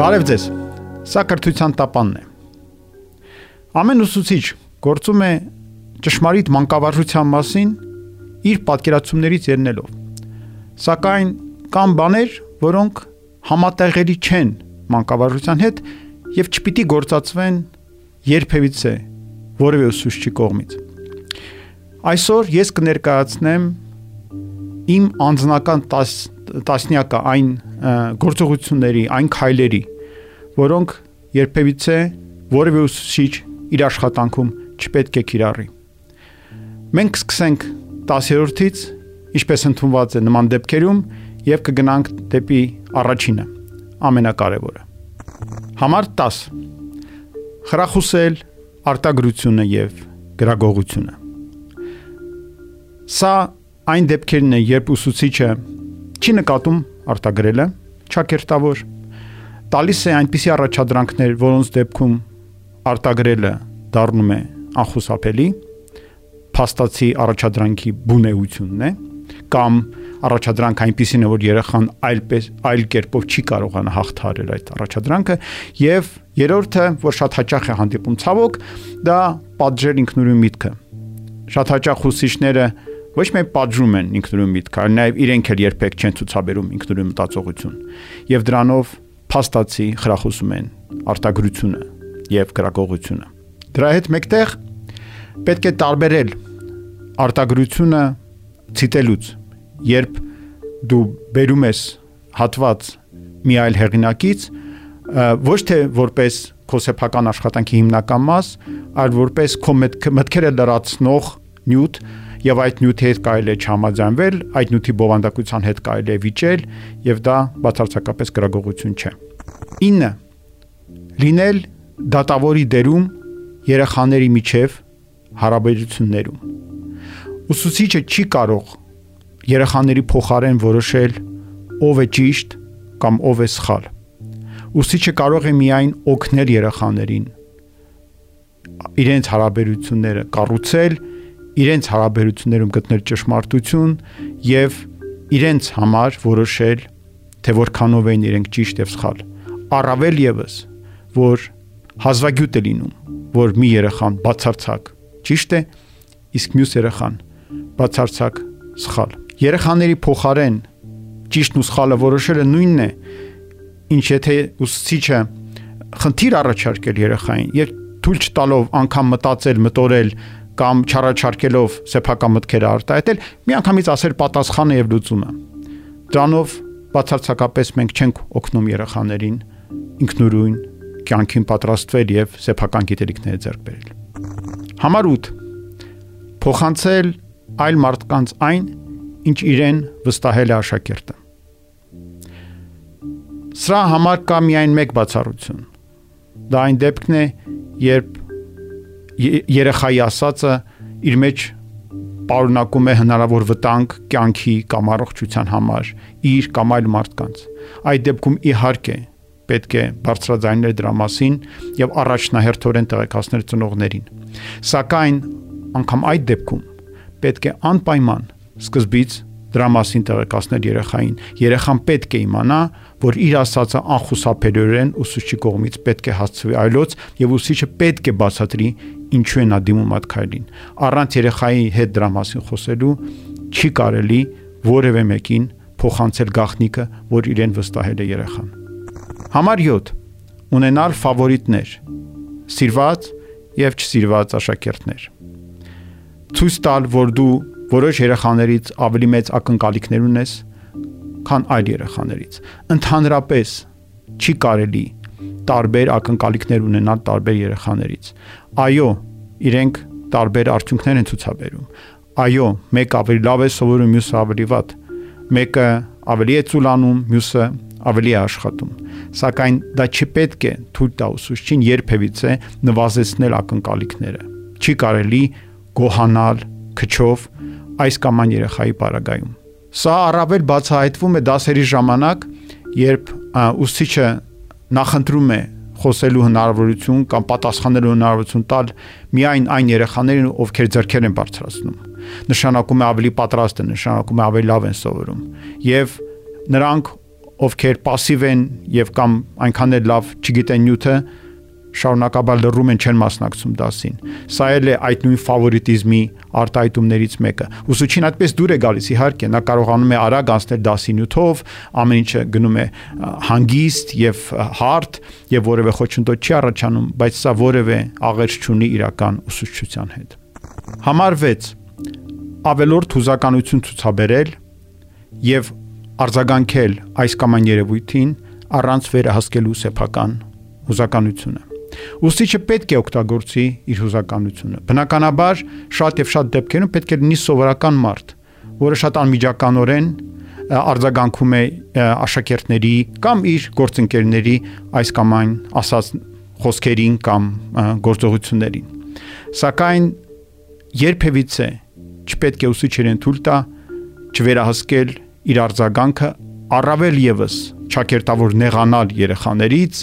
Բարև ձեզ։ Սա կրթության տապանն է։ Ամեն ուսուցիչ գործում է ճշմարիտ մանկավարժության մասին իր պատկերացումներից ելնելով։ Սակայն կան բաներ, որոնք համատեղելի չեն մանկավարժության հետ եւ չպիտի գործածվեն երբևիցե որևէ ուսուցչի կողմից։ Այսօր ես կներկայացնեմ իմ անձնական 10 տասնյակը այն գործողությունների, այն քայլերի, որոնք երբևիցե որևէ ուսուցիչ իր աշխատանքում չպետք է կիրառի։ Մենք սկսենք 10-րդից, ինչպես ընդունված է նման դեպքերում, եւ կգնանք դեպի առաջինը, ամենակարևորը։ Համար 10. Խրախուսել արտագրությունը եւ գրագողությունը։ Սա այն դեպքերն է, երբ ուսուցիչը չի նկատում արտագրելը, ճակերտավոր տալիս է այնպիսի առաջադրանքներ, որոնց դեպքում արտագրելը դառնում է անխուսափելի, փաստացի առաջադրանքի բունեությունն է կամ առաջադրանք այնպեսին է որ երեխան այլպես այլ կերպով չի կարողանա հաղթարել այդ առաջադրանքը եւ երրորդը որ շատ հաճախ է հանդիպում ցավոք դա պատժել ինքնուրույն միտքը շատ հաճախ ուսուցիչները ոչ միայն պատժում են ինքնուրույն միտքը, այլ նաև իրենք էլ երբեք չեն ցուցաբերում ինքնուրույն մտածողություն եւ դրանով փաստացի խրախուսում են արտագրությունը եւ գրագողությունը։ Դրա հետ մեկտեղ պետք է տարբերել արտագրությունը ցիտելուց, երբ դու բերում ես հատված մի այլ հեղինակից, ոչ թե որպես քո սեփական աշխատանքի հիմնական մաս, այլ որպես քո մտքերը լրացնող նյութ, եւ այդ նյութի հետ կարելի է չհամաձայնվել, այդ նյութի բովանդակության հետ կարելի է վիճել եւ դա բացարձակապես գրագողություն չէ։ 9. Լինել դատավորի դերում երեխաների միջև հարաբերություններում։ Ուսուցիչը չի կարող երեխաների փոխարեն որոշել ով է ճիշտ կամ ով է սխալ։ Ուսուցիչը կարող է միայն օգնել երեխաներին իրենց հարաբերությունները կառուցել իրենց հարաբերություններում գտնել ճշմարտություն եւ իրենց համար որոշել թե որքանով են իրենք ճիշտ եւ սխալ։ Առավել եւս, որ հազվագյուտ է լինում, որ մի երեխան բացարձակ ճիշտ է, իսկ մյուս երեխան բացարձակ սխալ։ Երեխաների փոխարեն ճիշտն ու սխալը որոշելը նույնն է, ինչ եթե ուսուցիչը խնդիր առաջարկել երեխային եւ թույլ չտալով անգամ մտածել, մտորել, կամ չառաջարկելով սեփական մտքերը արտահայտել, միանգամից ասել պատասխանը եւ լուծումը։ Դրանով բացարձակապես մենք չենք օգնում երեխաներին ինքնուրույն կյանքին պատրաստվել եւ սեփական գիտելիքները ձեռք բերել։ Համար 8. Փոխանցել այլ մարդկանց այն, ինչ իրեն վստահել է աշակերտը։ Սրա համար կա միայն մեկ բացառություն։ Դա այն դեպքն է, երբ երեխայի ասածը իր մեջ պարունակում է հնարավոր վտանգ կյանքի կամ առողջության համար իր կամ այլ մարդկանց։ Այդ դեպքում իհարկե պետք է բարձրաձայնել դրա մասին եւ առաջնահերթորեն տեղեկացնել ծնողներին։ Սակայն անգամ այդ դեպքում պետք է անպայման սկզբից դրա մասին տեղեկացնել երեխային։ Երեխան պետք է իմանա, որ իր ասածը անխուսափելիորեն ուսուցչի կողմից պետք է հասցվի այլոց եւ ուսուցիչը պետք է բացատրի ինչու է նա դիմում այդ քայլին։ Առանց երեխայի հետ դրա մասին խոսելու չի կարելի որևէ մեկին փոխանցել գաղտնիքը, որ իրեն վստահել է երեխան։ Համար 7. Ունենալ ֆավորիտներ։ Սիրված եւ չսիրված աշակերտներ։ Ցույց տալ, որ դու որոշ երեխաներից ավելի մեծ ակնկալիքներ ունես, քան այլ երեխաներից։ Ընդհանրապես չի կարելի տարբեր ակնկալիքներ ունենալ տարբեր երեխաներից։ Այո, իրենք տարբեր արդյունքներ են ցուցաբերում։ Այո, մեկ ավելի լավ է սովորում, մյուսը ավելի վատ։ Մեկը ավելի է ցուլանում, մյուսը ավելի է աշխատում։ Սակայն դա չպետք է թույլ տա ուսուցչին երբևիցե նվազեցնել ակնկալիքները։ Չի կարելի գոհանալ քչով այս կամ այն երեխայի պարագայում։ Սա առավել բացահայտվում է դասերի ժամանակ, երբ ուսուցիչը նախընտրում է խոսելու հնարավորություն կամ պատասխանելու հնարավորություն տալ միայն այն երեխաներին, ովքեր ձեռքեր են բարձրացնում։ Նշանակում է ավելի պատրաստ են, նշանակում է ավելի լավ են սովորում։ Եվ նրանք, ովքեր пассив են եւ կամ այնքան էլ լավ չգիտեն նյութը, շարունակաբար լռում են չեն մասնակցում դասին։ Սա էլ է այդ նույն ֆավորիտիզմի արտահայտումներից մեկը։ Ուսուցիչին այդպես դուր է գալիս, իհարկե, նա կարողանում է արագ անցնել դասի նյութով, ամեն ինչը գնում է հանգիստ եւ հարթ եւ որևէ խոչընդոտ չի առաջանում, բայց սա որևէ աղերս չունի իրական ուսուցչության հետ։ Համար 6 ավելորդ հուզականություն ցուցաբերել եւ արձագանքել այս կամ այն երևույթին առանց վերահսկելու սեփական հուզականությունը Ուսուցիչը պետք է օգտագործի իր հուզականությունը։ Բնականաբար շատ եւ շատ դեպքերում պետք է լինի սովորական մարդ, որը շատ անմիջականորեն արձագանքում է աշակերտների կամ իր գործընկերների այս կամ այն ասած խոսքերին կամ գործողություններին։ Սակայն երբևիցե չպետք է ուսուցիչերին թույլ տա չվերահսկել իր արձագանքը առավել եւս ճակերտավոր նեղանալ երեխաներից,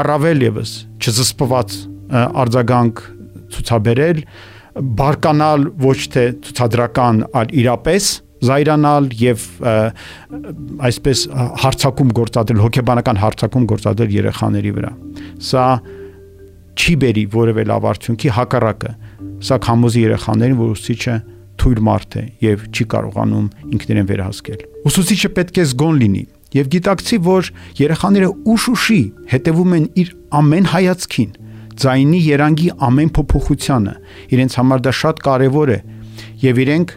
առավել եւս չզսպված արձագանք ցուցաբերել, բարկանալ ոչ թե ցուցադրական, այլ իրապես զայրանալ եւ այսպես հարցակում գործադրել հոգեբանական հարցակում գործադրել երեխաների վրա սա չի բերի որևէ լավ արդյունքի հակառակը սա կհամոզի երեխաներին որ ուսուցիչը թույլ մարդ է եւ չի կարողանում ինքներեն վերահսկել ուսուցիչը պետք է զգոն լինի եւ գիտակցի, որ երեխաները ուշ-ուշի հետևում են իր ամեն հայացքին, ձայնի երանգի ամեն փոփոխությանը։ Իրենց համար դա շատ կարեւոր է եւ իրենք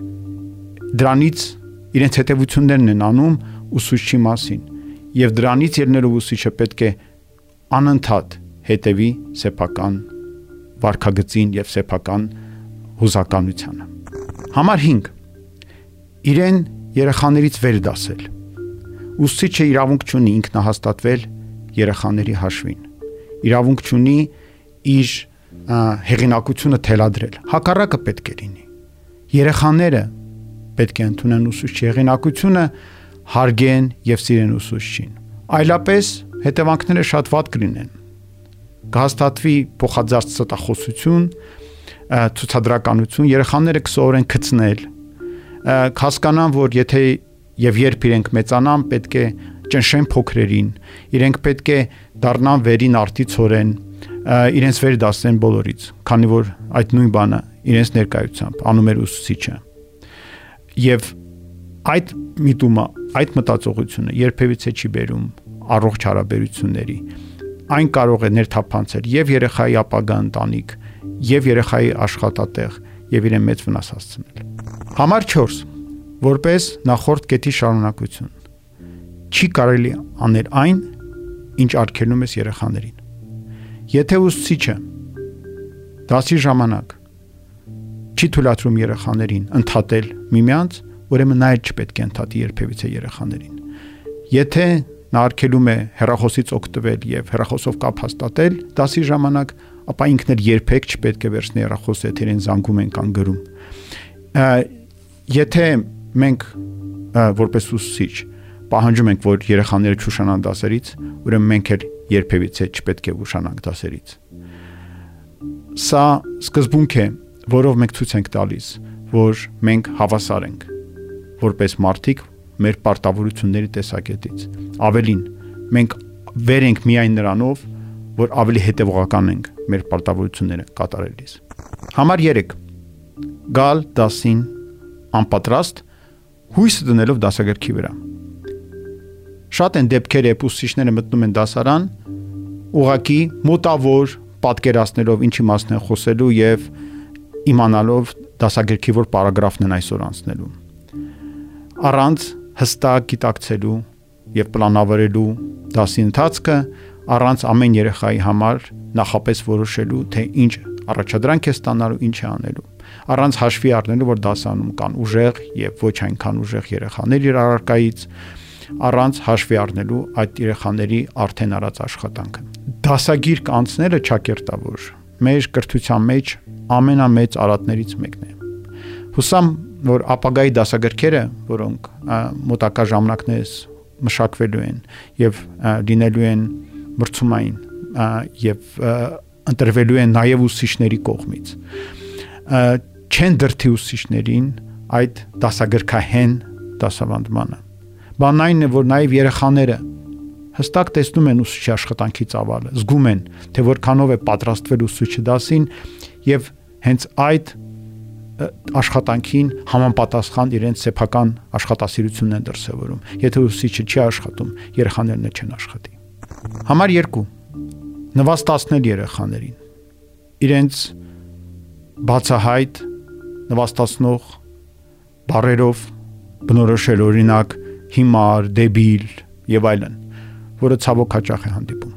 դրանից իրենց հետևություններն են անում ուսուցչի մասին եւ դրանից ելնելով ուսուցիչը պետք է անընդհատ հետևի սեփական վարքագծին եւ սեփական հուզականությանը։ Համար 5 իրեն երեխաներից վեր դասել Ուսուցիչը իրավունք չունի ինքնահաստատվել երեխաների հաշվին։ Իրավունք չունի իր հեղինակությունը թելադրել։ Հակառակը պետք է լինի։ Երեխաները պետք է ընդունեն ուսուցչի հեղինակությունը, հարգեն եւ սիրեն ուսուցչին։ Այլապես հետևանքները շատ վատ կլինեն։ Կհաստատվի փոխադարձ ստախոսություն, ցուցադրականություն, երեխաները կսովորեն գցնել, կհասկանան, որ եթե եւ երբ իրենք մեծանան, պետք է ճնշեն փոքրերին, իրենք պետք է դառնան վերին արտիցորեն, իրենց վեր դասեն բոլորից, քանի որ այդ նույն բանը իրենց ներկայությամբ անում էր ուսուցիչը։ Եվ այդ միտումը, այդ մտածողությունը երբևիցե չի բերում առողջ հարաբերությունների։ Այն կարող է ներթափանցել եւ երեխայի ապագա ընտանիք, եւ երեխայի աշխատատեղ, եւ իրեն մեծ վնաս հասցնել։ Համար 4 որպես նախորդ կետի շարունակություն։ Չի կարելի անել այն, ինչ արգելում ես երեխաներին։ Եթե ուսուցիչը դասի ժամանակ չի թույլատրում երեխաներին ընդհատել միմյանց, ուրեմն նա էլ չպետք է ընդհատի երբևիցե երեխաներին։ Եթե նա արգելում է հերախոսից օգտվել եւ հերախոսով կապ հաստատել դասի ժամանակ, ապա ինքն էլ երբեք չպետք է վերցնի հերախոսը, եթե իրեն զանգում են կամ գրում։ Եթե մենք որպես ուսուցիչ պահանջում ենք, որ երեխաները չուշանան դասերից, ուրեմն մենք էլ երբևիցե չպետք է ուշանանք դասերից։ Սա սկզբունք է, որով մենք ցույց ենք տալիս, որ մենք հավասար ենք որպես մարդիկ մեր պարտավորությունների տեսակետից։ Ավելին, մենք վեր ենք միայն նրանով, որ ավելի հետևողական ենք մեր պարտավորությունները կատարելիս։ Համար 3. Գալ դասին անպատրաստ հույս դնելով դասագրքի վրա։ Շատ են դեպքեր, երբ ուսուցիչները մտնում են դասարան, ուղակի մոտավոր պատկերացնելով ինչի մասն են խոսելու եւ իմանալով դասագրքի որ պարագրաֆն են այսօր անցնելու։ Առանց հստակ գիտակցելու եւ պլանավորելու դասի ընթացքը, առանց ամեն երեխայի համար նախապես որոշելու թե ինչ առաջադրանք է ստանալու, ինչ է անելու առանց հաշվի առնելու, որ դասանում կան ուժեղ եւ ոչ այնքան ուժեղ երեխաներ իր առարկայից, առանց հաշվի առնելու այդ երեխաների արդեն արած աշխատանքը։ Դասագիր կանցնելը ճակերտավոր մեր կրթության մեջ ամենամեծ արատներից մեկն է։ Հուսամ, որ ապագայի դասագրքերը, որոնք մոտակա ժամանակներս մշակվելու են եւ լինելու են մրցումային եւ ընտրվելու են նաեւ ուսուցիչների կողմից չեն դրթի ուսուցիչներին այդ դասագրքահեն դասավանդմանը։ Բանն այն է, որ նաև երեխաները հստակ տեսնում են ուսուցչի աշխատանքի ծավալը, զգում են, թե որքանով է պատրաստվել ուսուցիչը դասին եւ հենց այդ աշխատանքին համապատասխան իրենց սեփական աշխատասիրությունն են դրսևորում։ Եթե ուսուցիչը չի աշխատում, երեխաներն չեն աշխատի։ Համար 2. Նվաստացնել երեխաներին։ Իրենց բացահայտ նվաստացնող բարերով բնորոշել օրինակ հիմար, դեբիլ եւ այլն, որը ցավոք հաճախ է հանդիպում։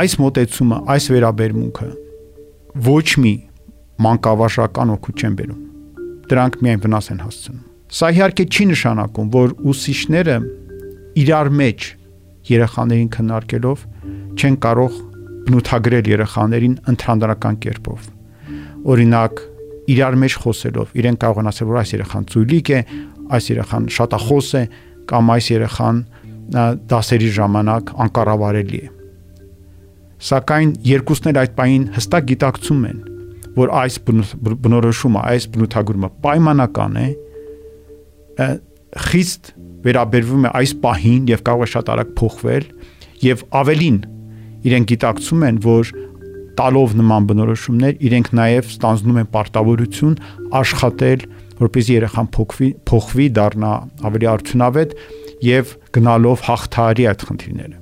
Այս մոտեցումը, այս վերաբերմունքը ոչ մի մանկավարժական օգուտ չեն բերում։ Դրանք միայն վնաս են հասցնում։ Սա իհարկե չի նշանակում, որ ուսուցիչները իրար մեջ երեխաներին քննարկելով չեն կարող բնութագրել երեխաներին ընդհանրական կերպով։ Օրինակ, իրար մեջ խոսելով, իրեն կարող են ասել, որ այս երեխան ծույլիկ է, այս երեխան շատախոս է կամ այս երեխան դասերի ժամանակ անկառավարելի է։ Սակայն երկուսն էլ այդ պահին հստակ գիտակցում են, որ այս բնորոշումը, այս բնութագրումը պայմանական է, խիստ վերաբերվում է այս պահին եւ կարող է շատ արագ փոխվել եւ ավելին իրենք գիտակցում են, որ տալով նման բնորոշումներ իրենք նաև ստանձնում են պարտավորություն աշխատել որպեսզի երեխան փոխվի, փոխվի, դառնա ավելի արդյունավետ եւ գնալով հաղթահարի այդ խնդիրները։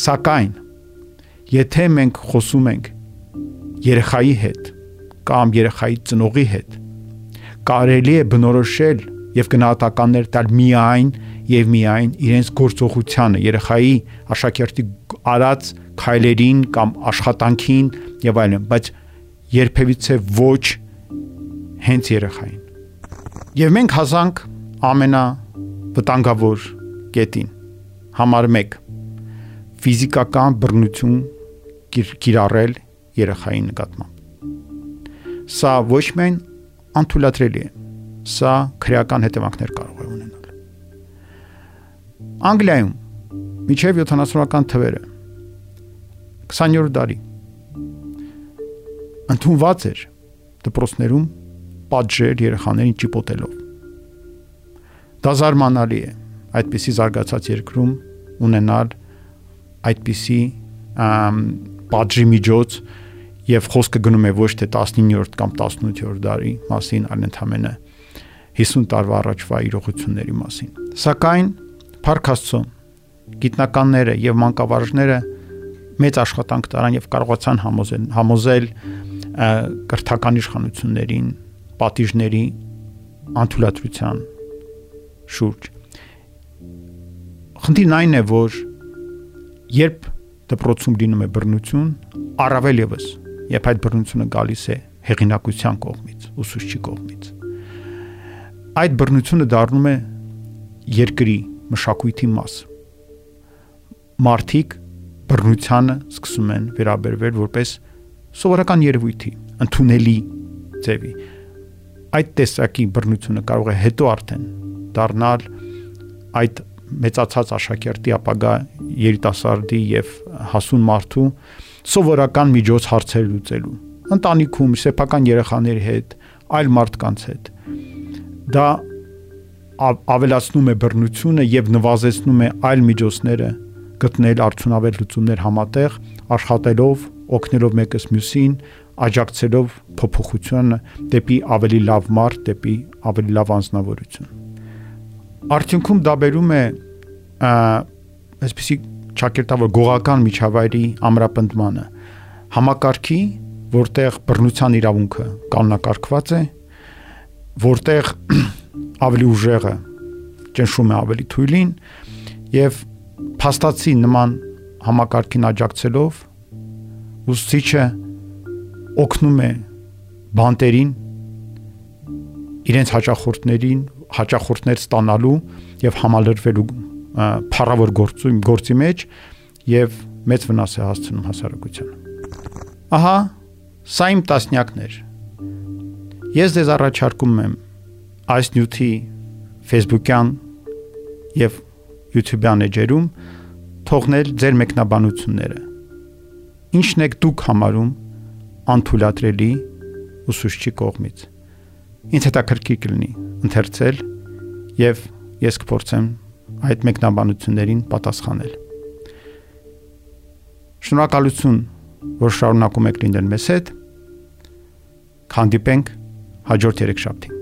Սակայն եթե մենք խոսում ենք երեխայի հետ կամ երեխայի ծնողի հետ, կարելի է բնորոշել եւ գնահատականներ տալ միայն եւ միայն իրենց գործողությանը, երեխայի աշակերտի արած քայլերին կամ աշխատանքին եւ այլն, բայց երբևիցե ոչ հենց երեխային։ Եվ մենք հասանք ամենա վտանգավոր կետին։ Համար 1. ֆիզիկական բռնություն կիրառել երեխայի նկատմամբ։ Սա ոչ միայն անթույլատրելի է, սա քրեական հետևանքներ կարող է ունենալ։ Անգլիայում միջև 70-ական թվերը 20-րդ դարի ընդունված էր դպրոցներում պատժեր երեխաներին ճիպոտելով։ Դա զարմանալի է այդպիսի զարգացած երկրում ունենալ այդպիսի պատժի միջոց եւ խոսքը գնում է ոչ թե 19-րդ կամ 18-րդ դարի մասին, այլ ընդհանրապես 50 տարվա առաջվա իրողությունների մասին։ Սակայն Փարք Աստծո գիտնականները եւ մանկավարժները մեծ աշխատանք տարան եւ կարողացան համոզել համոզել կրթական իշխանություններին պատիժների անթույլատրության շուրջ։ Խնդիրն այն է, որ երբ դպրոցում լինում է բռնություն, առավել եւս, երբ այդ բռնությունը գալիս է հեղինակության կողմից, ուսուցչի կողմից, այդ բռնությունը դառնում է երկրի մշակույթի մաս։ Մարդիկ բռնությանը սկսում են վերաբերվել որպես սովորական երևույթի, ընդունելի ձևի այդ տեսակի բռնությունը կարող է հետո արդեն դառնալ այդ մեծացած աշակերտի ապագա երիտասարդի եւ հասուն մարդու սովորական միջոց հարցեր լուծելու ընտանիքում սեփական երեխաների հետ այլ մարդկանց հետ դա ավելացնում է բռնությունը եւ նվազեցնում է այլ միջոցները գտնել արդյունավետ լուծումներ համատեղ աշխատելով օգնելով մեկս մյուսին աջակցելով փոփոխությունը դեպի ավելի լավ մարդ, դեպի ավելի լավ անznավորություն։ Արդյունքում դա բերում է այսպեսի ճակերտավոր գողական միջավայրի ամրապնդմանը համակարգի, որտեղ բռնության իրավունքը կանոնակարգված է, որտեղ ավելի ուժեղը ճնշում է ավելի թույլին եւ փաստացի նման համակարգին աջակցելով ուսուցիչը օգնում է բանտերին իրենց հաճախորդներին հաճախորդներ ստանալու եւ համալրվելու փառավոր գործի գործի մեջ եւ մեծ վնաս է հասցնում հասարակությանը։ Ահա, սա իմ տասնյակներ։ Ես դեզ առաջարկում եմ այս նյութի Facebook-յան եւ YouTube-յան էջերում թողնել ձեր մեկնաբանությունները։ Ինչն եք դուք համարում անթույլատրելի ուսուցչի կողմից։ Ինձ հետաքրքիր կլինի ընթերցել եւ ես կփորձեմ այդ մեկնաբանություններին պատասխանել։ Շնորհակալություն, որ շարունակում եք լինել մեզ հետ։ Քանդիպենք հաջորդ երեք շաբթի։